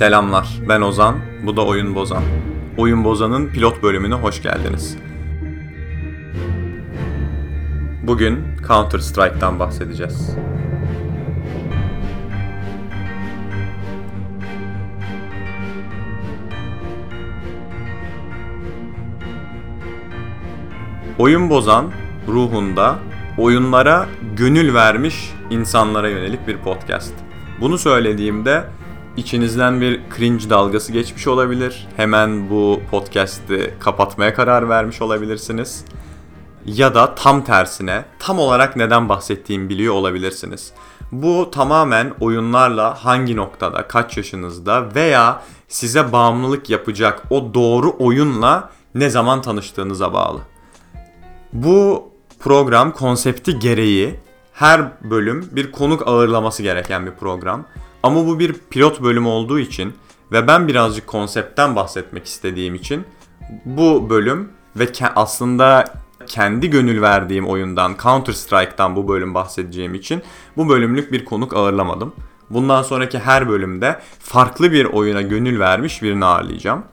Selamlar, ben Ozan, bu da Oyun Bozan. Oyun Bozan'ın pilot bölümüne hoş geldiniz. Bugün Counter Strike'tan bahsedeceğiz. Oyun Bozan ruhunda oyunlara gönül vermiş insanlara yönelik bir podcast. Bunu söylediğimde içinizden bir cringe dalgası geçmiş olabilir. Hemen bu podcast'i kapatmaya karar vermiş olabilirsiniz. Ya da tam tersine tam olarak neden bahsettiğimi biliyor olabilirsiniz. Bu tamamen oyunlarla hangi noktada, kaç yaşınızda veya size bağımlılık yapacak o doğru oyunla ne zaman tanıştığınıza bağlı. Bu program konsepti gereği her bölüm bir konuk ağırlaması gereken bir program. Ama bu bir pilot bölüm olduğu için ve ben birazcık konseptten bahsetmek istediğim için bu bölüm ve ke- aslında kendi gönül verdiğim oyundan Counter Strike'tan bu bölüm bahsedeceğim için bu bölümlük bir konuk ağırlamadım. Bundan sonraki her bölümde farklı bir oyuna gönül vermiş birini ağırlayacağım.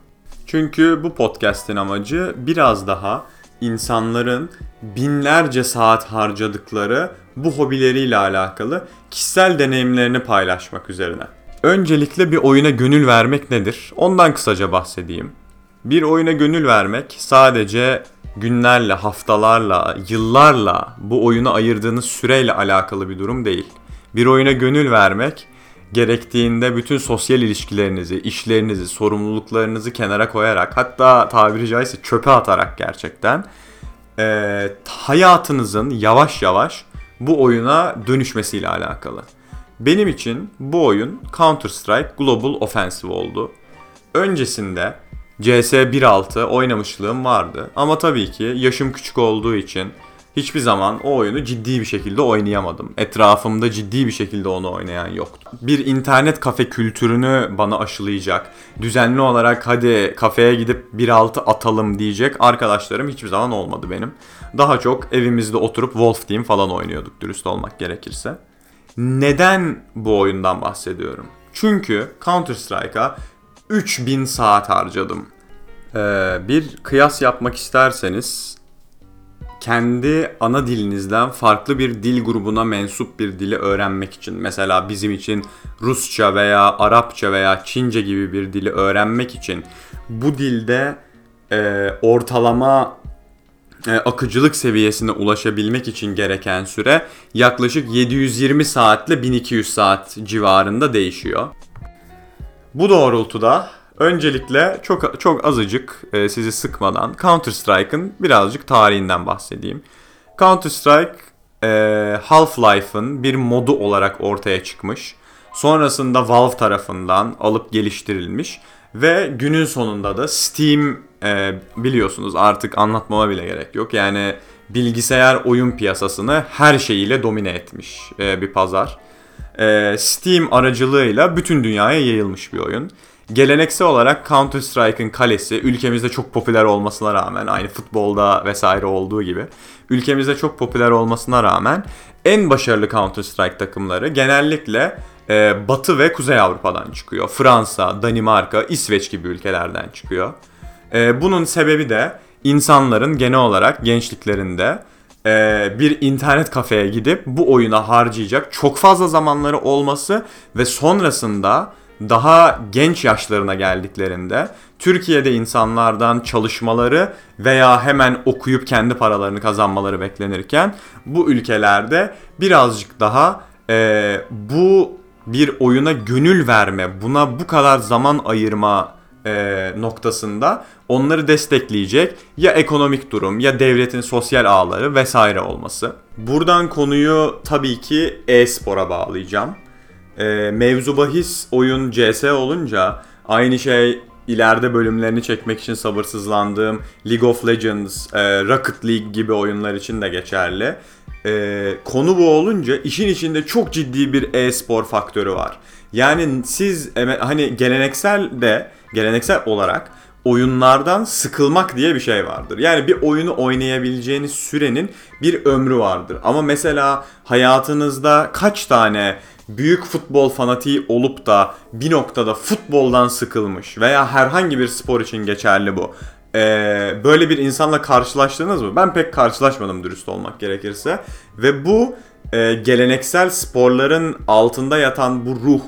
Çünkü bu podcast'in amacı biraz daha insanların binlerce saat harcadıkları bu hobileriyle alakalı kişisel deneyimlerini paylaşmak üzerine. Öncelikle bir oyuna gönül vermek nedir? Ondan kısaca bahsedeyim. Bir oyuna gönül vermek sadece günlerle, haftalarla, yıllarla bu oyuna ayırdığınız süreyle alakalı bir durum değil. Bir oyuna gönül vermek gerektiğinde bütün sosyal ilişkilerinizi, işlerinizi, sorumluluklarınızı kenara koyarak hatta tabiri caizse çöpe atarak gerçekten e, hayatınızın yavaş yavaş bu oyuna dönüşmesiyle alakalı. Benim için bu oyun Counter Strike Global Offensive oldu. Öncesinde CS 1.6 oynamışlığım vardı ama tabii ki yaşım küçük olduğu için hiçbir zaman o oyunu ciddi bir şekilde oynayamadım. Etrafımda ciddi bir şekilde onu oynayan yoktu. Bir internet kafe kültürünü bana aşılayacak, düzenli olarak hadi kafeye gidip 1.6 atalım diyecek arkadaşlarım hiçbir zaman olmadı benim. Daha çok evimizde oturup Wolf Team falan oynuyorduk dürüst olmak gerekirse. Neden bu oyundan bahsediyorum? Çünkü Counter Strike'a 3000 saat harcadım. Ee, bir kıyas yapmak isterseniz kendi ana dilinizden farklı bir dil grubuna mensup bir dili öğrenmek için mesela bizim için Rusça veya Arapça veya Çince gibi bir dili öğrenmek için bu dilde e, ortalama e, akıcılık seviyesine ulaşabilmek için gereken süre yaklaşık 720 saatle 1200 saat civarında değişiyor. Bu doğrultuda öncelikle çok çok azıcık e, sizi sıkmadan Counter Strike'ın birazcık tarihinden bahsedeyim. Counter Strike e, Half-Life'ın bir modu olarak ortaya çıkmış. Sonrasında Valve tarafından alıp geliştirilmiş ve günün sonunda da Steam e, biliyorsunuz artık anlatmama bile gerek yok. Yani bilgisayar oyun piyasasını her şeyiyle domine etmiş e, bir pazar. E, Steam aracılığıyla bütün dünyaya yayılmış bir oyun. Geleneksel olarak Counter Strike'ın kalesi ülkemizde çok popüler olmasına rağmen aynı futbolda vesaire olduğu gibi ülkemizde çok popüler olmasına rağmen en başarılı Counter Strike takımları genellikle e, Batı ve Kuzey Avrupa'dan çıkıyor. Fransa, Danimarka, İsveç gibi ülkelerden çıkıyor. E, bunun sebebi de insanların genel olarak gençliklerinde e, bir internet kafeye gidip bu oyuna harcayacak çok fazla zamanları olması ve sonrasında daha genç yaşlarına geldiklerinde Türkiye'de insanlardan çalışmaları veya hemen okuyup kendi paralarını kazanmaları beklenirken bu ülkelerde birazcık daha e, bu bir oyuna gönül verme, buna bu kadar zaman ayırma e, noktasında onları destekleyecek ya ekonomik durum ya devletin sosyal ağları vesaire olması. Buradan konuyu tabii ki e-spora bağlayacağım. E, mevzu bahis oyun CS olunca aynı şey ileride bölümlerini çekmek için sabırsızlandığım League of Legends, e, Rocket League gibi oyunlar için de geçerli. E, konu bu olunca işin içinde çok ciddi bir e-spor faktörü var. Yani siz hani geleneksel de geleneksel olarak oyunlardan sıkılmak diye bir şey vardır. Yani bir oyunu oynayabileceğiniz sürenin bir ömrü vardır. Ama mesela hayatınızda kaç tane büyük futbol fanatiği olup da bir noktada futboldan sıkılmış veya herhangi bir spor için geçerli bu. Ee, böyle bir insanla karşılaştınız mı? Ben pek karşılaşmadım dürüst olmak gerekirse. Ve bu e, geleneksel sporların altında yatan bu ruh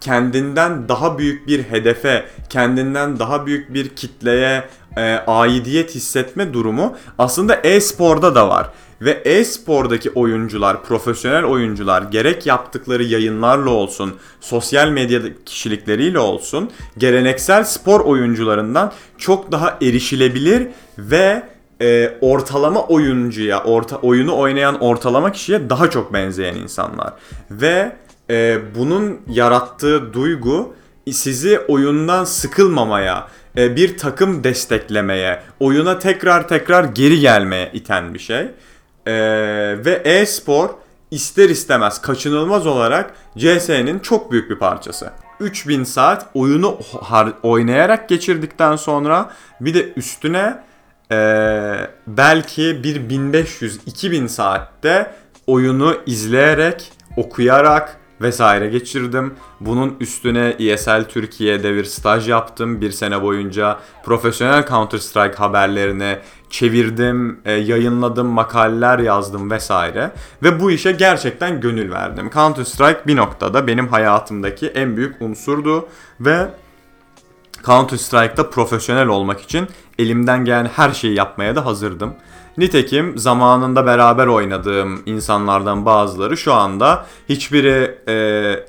kendinden daha büyük bir hedefe, kendinden daha büyük bir kitleye e, aidiyet hissetme durumu aslında e-sporda da var. Ve e-spordaki oyuncular, profesyonel oyuncular gerek yaptıkları yayınlarla olsun, sosyal medya kişilikleriyle olsun, geleneksel spor oyuncularından çok daha erişilebilir ve e, ortalama oyuncuya, orta oyunu oynayan ortalama kişiye daha çok benzeyen insanlar. Ve e, bunun yarattığı duygu sizi oyundan sıkılmamaya, e, bir takım desteklemeye, oyuna tekrar tekrar geri gelmeye iten bir şey. E, ve e-spor ister istemez kaçınılmaz olarak CS'nin çok büyük bir parçası. 3000 saat oyunu oynayarak geçirdikten sonra bir de üstüne e, belki bir 1500-2000 saatte oyunu izleyerek, okuyarak, vesaire geçirdim. Bunun üstüne ESL Türkiye'de bir staj yaptım. Bir sene boyunca profesyonel Counter Strike haberlerini çevirdim, e, yayınladım, makaleler yazdım vesaire. Ve bu işe gerçekten gönül verdim. Counter Strike bir noktada benim hayatımdaki en büyük unsurdu ve Counter Strike'da profesyonel olmak için elimden gelen her şeyi yapmaya da hazırdım. Nitekim zamanında beraber oynadığım insanlardan bazıları şu anda hiçbiri e,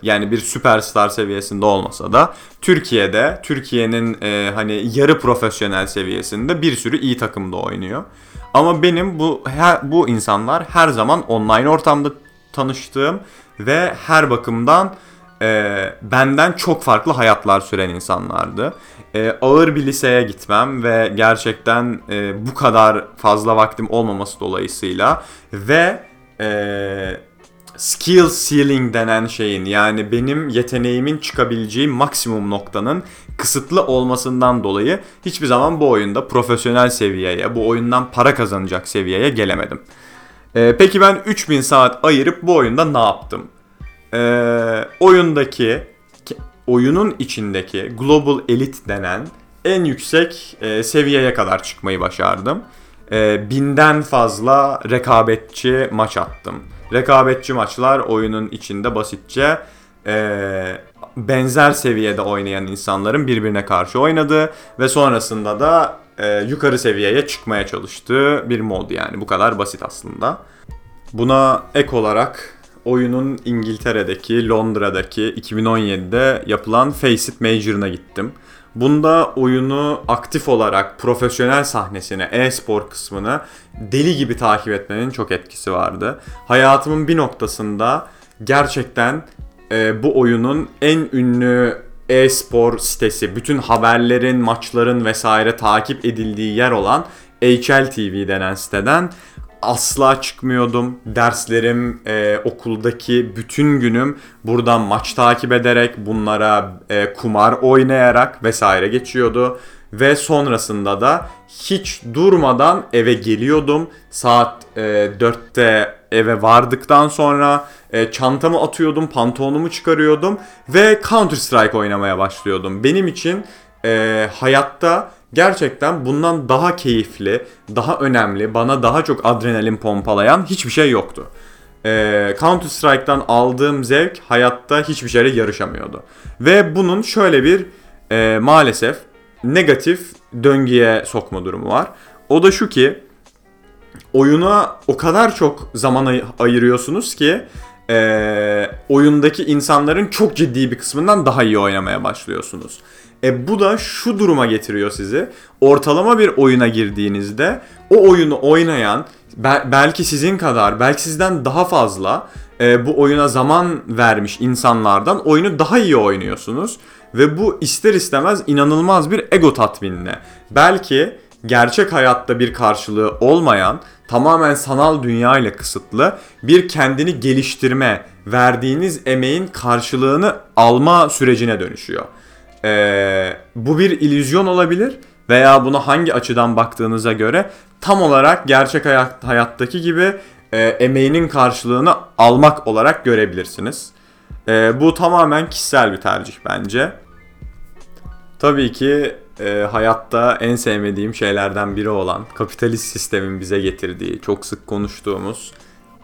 yani bir süperstar seviyesinde olmasa da Türkiye'de Türkiye'nin e, hani yarı profesyonel seviyesinde bir sürü iyi takımda oynuyor. Ama benim bu her, bu insanlar her zaman online ortamda tanıştığım ve her bakımdan e, benden çok farklı hayatlar süren insanlardı. E, ağır bir liseye gitmem ve gerçekten e, bu kadar fazla vaktim olmaması dolayısıyla ve e, skill ceiling denen şeyin yani benim yeteneğimin çıkabileceği maksimum noktanın kısıtlı olmasından dolayı hiçbir zaman bu oyunda profesyonel seviyeye, bu oyundan para kazanacak seviyeye gelemedim. Ee, peki ben 3000 saat ayırıp bu oyunda ne yaptım? E, oyundaki oyunun içindeki Global Elite denen en yüksek e, seviyeye kadar çıkmayı başardım. E, binden fazla rekabetçi maç attım. Rekabetçi maçlar oyunun içinde basitçe e, benzer seviyede oynayan insanların birbirine karşı oynadığı ve sonrasında da e, yukarı seviyeye çıkmaya çalıştığı bir mod yani bu kadar basit aslında. Buna ek olarak oyunun İngiltere'deki, Londra'daki 2017'de yapılan Face It Major'ına gittim. Bunda oyunu aktif olarak profesyonel sahnesine, e-spor kısmını deli gibi takip etmenin çok etkisi vardı. Hayatımın bir noktasında gerçekten e, bu oyunun en ünlü e-spor sitesi, bütün haberlerin, maçların vesaire takip edildiği yer olan HLTV denen siteden asla çıkmıyordum. Derslerim, e, okuldaki bütün günüm buradan maç takip ederek, bunlara e, kumar oynayarak vesaire geçiyordu. Ve sonrasında da hiç durmadan eve geliyordum. Saat e, 4'te eve vardıktan sonra e, çantamı atıyordum, pantolonumu çıkarıyordum ve Counter Strike oynamaya başlıyordum. Benim için e, hayatta gerçekten bundan daha keyifli, daha önemli, bana daha çok adrenalin pompalayan hiçbir şey yoktu. Ee, Counter Strike'dan aldığım zevk hayatta hiçbir şeyle yarışamıyordu. Ve bunun şöyle bir e, maalesef negatif döngüye sokma durumu var. O da şu ki oyuna o kadar çok zaman ay- ayırıyorsunuz ki e, oyundaki insanların çok ciddi bir kısmından daha iyi oynamaya başlıyorsunuz. E bu da şu duruma getiriyor sizi. Ortalama bir oyuna girdiğinizde o oyunu oynayan belki sizin kadar, belki sizden daha fazla e, bu oyuna zaman vermiş insanlardan oyunu daha iyi oynuyorsunuz ve bu ister istemez inanılmaz bir ego tatminine. Belki gerçek hayatta bir karşılığı olmayan, tamamen sanal dünya ile kısıtlı bir kendini geliştirme, verdiğiniz emeğin karşılığını alma sürecine dönüşüyor. Ee, bu bir illüzyon olabilir veya buna hangi açıdan baktığınıza göre tam olarak gerçek hayat, hayattaki gibi e, emeğinin karşılığını almak olarak görebilirsiniz. E, bu tamamen kişisel bir tercih bence. Tabii ki e, hayatta en sevmediğim şeylerden biri olan kapitalist sistemin bize getirdiği, çok sık konuştuğumuz,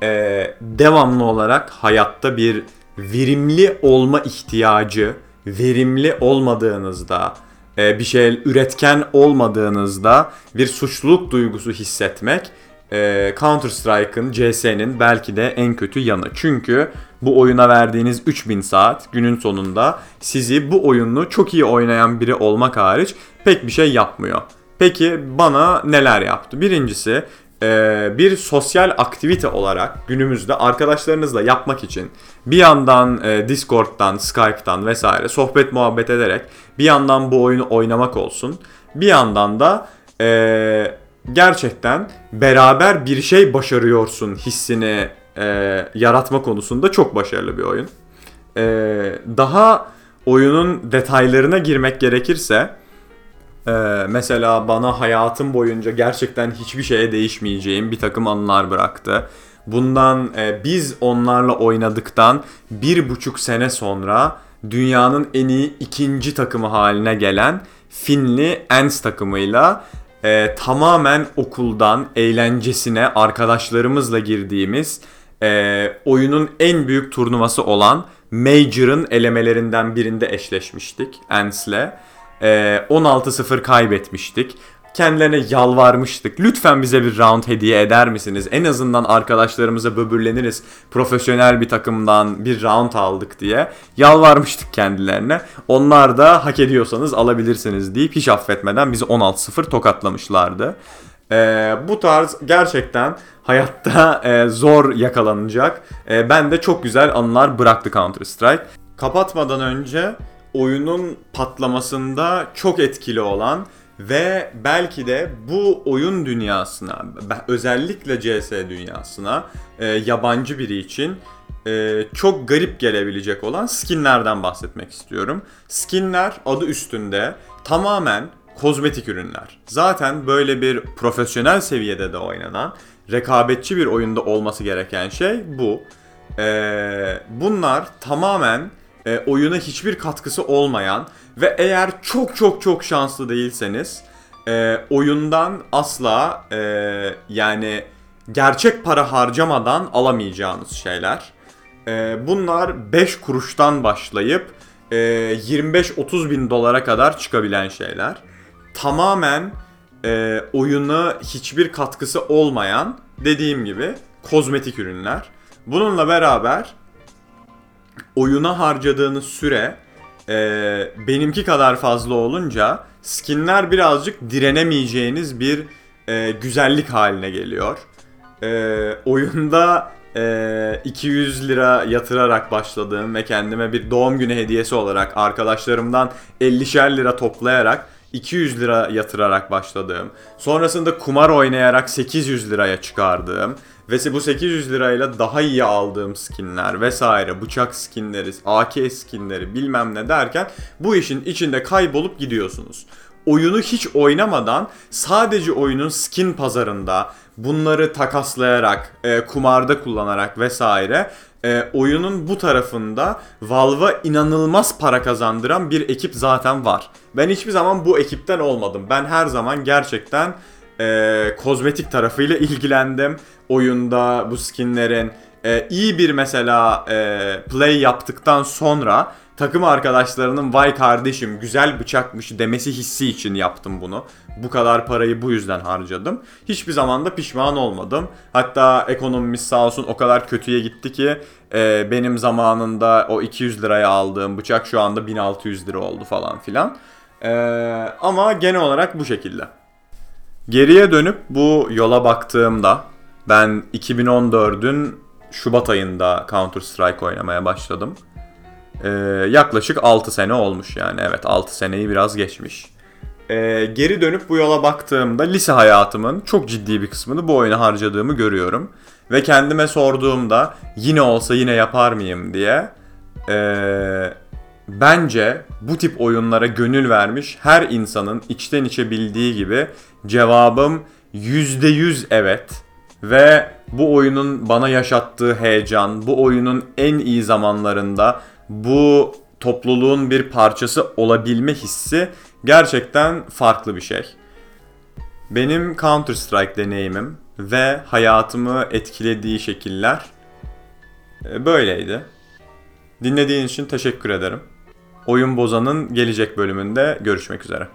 e, devamlı olarak hayatta bir verimli olma ihtiyacı, verimli olmadığınızda, e, bir şey üretken olmadığınızda bir suçluluk duygusu hissetmek e, Counter Strike'ın, CS'nin belki de en kötü yanı. Çünkü bu oyuna verdiğiniz 3000 saat günün sonunda sizi bu oyunu çok iyi oynayan biri olmak hariç pek bir şey yapmıyor. Peki bana neler yaptı? Birincisi e, bir sosyal aktivite olarak günümüzde arkadaşlarınızla yapmak için bir yandan e, Discord'dan, Skype'tan vesaire sohbet muhabbet ederek bir yandan bu oyunu oynamak olsun. Bir yandan da e, gerçekten beraber bir şey başarıyorsun hissini e, yaratma konusunda çok başarılı bir oyun. E, daha oyunun detaylarına girmek gerekirse e, mesela bana hayatım boyunca gerçekten hiçbir şeye değişmeyeceğim bir takım anılar bıraktı. Bundan e, biz onlarla oynadıktan bir buçuk sene sonra dünyanın en iyi ikinci takımı haline gelen Finli Ens takımıyla e, tamamen okuldan eğlencesine arkadaşlarımızla girdiğimiz e, oyunun en büyük turnuvası olan Major'ın elemelerinden birinde eşleşmiştik Ens'le. E, 16-0 kaybetmiştik. Kendilerine yalvarmıştık. Lütfen bize bir round hediye eder misiniz? En azından arkadaşlarımıza böbürleniriz. Profesyonel bir takımdan bir round aldık diye. Yalvarmıştık kendilerine. Onlar da hak ediyorsanız alabilirsiniz deyip hiç affetmeden bizi 16-0 tokatlamışlardı. Ee, bu tarz gerçekten hayatta e, zor yakalanacak. E, ben de çok güzel anılar bıraktı Counter Strike. Kapatmadan önce oyunun patlamasında çok etkili olan ve belki de bu oyun dünyasına, özellikle CS dünyasına e, yabancı biri için e, çok garip gelebilecek olan skinlerden bahsetmek istiyorum. Skinler adı üstünde tamamen kozmetik ürünler. Zaten böyle bir profesyonel seviyede de oynanan, rekabetçi bir oyunda olması gereken şey bu. E, bunlar tamamen e, oyuna hiçbir katkısı olmayan ve eğer çok çok çok şanslı değilseniz e, oyundan asla e, yani gerçek para harcamadan alamayacağınız şeyler. E, bunlar 5 kuruştan başlayıp e, 25-30 bin dolara kadar çıkabilen şeyler. Tamamen e, oyuna hiçbir katkısı olmayan dediğim gibi kozmetik ürünler. Bununla beraber oyuna harcadığınız süre e, benimki kadar fazla olunca skinler birazcık direnemeyeceğiniz bir e, güzellik haline geliyor. E, oyunda e, 200 lira yatırarak başladığım ve kendime bir doğum günü hediyesi olarak arkadaşlarımdan 50'şer lira toplayarak 200 lira yatırarak başladığım, sonrasında kumar oynayarak 800 liraya çıkardığım ve bu 800 lirayla daha iyi aldığım skinler vesaire, bıçak skinleri, AK skinleri bilmem ne derken bu işin içinde kaybolup gidiyorsunuz. Oyunu hiç oynamadan sadece oyunun skin pazarında bunları takaslayarak, e, kumarda kullanarak vesaire e, oyunun bu tarafında Valve'a inanılmaz para kazandıran bir ekip zaten var. Ben hiçbir zaman bu ekipten olmadım. Ben her zaman gerçekten e, kozmetik tarafıyla ilgilendim. Oyunda bu skinlerin e, iyi bir mesela e, play yaptıktan sonra takım arkadaşlarının vay kardeşim güzel bıçakmış demesi hissi için yaptım bunu. Bu kadar parayı bu yüzden harcadım. Hiçbir zaman da pişman olmadım. Hatta ekonomimiz sağ olsun o kadar kötüye gitti ki e, benim zamanında o 200 liraya aldığım bıçak şu anda 1600 lira oldu falan filan. E, ama genel olarak bu şekilde. Geriye dönüp bu yola baktığımda ben 2014'ün Şubat ayında Counter Strike oynamaya başladım. Ee, yaklaşık 6 sene olmuş yani evet 6 seneyi biraz geçmiş. Ee, geri dönüp bu yola baktığımda lise hayatımın çok ciddi bir kısmını bu oyuna harcadığımı görüyorum. Ve kendime sorduğumda yine olsa yine yapar mıyım diye ee, bence bu tip oyunlara gönül vermiş her insanın içten içe bildiği gibi cevabım %100 evet. Ve bu oyunun bana yaşattığı heyecan, bu oyunun en iyi zamanlarında bu topluluğun bir parçası olabilme hissi gerçekten farklı bir şey. Benim Counter Strike deneyimim ve hayatımı etkilediği şekiller e, böyleydi. Dinlediğin için teşekkür ederim. Oyun Bozan'ın gelecek bölümünde görüşmek üzere.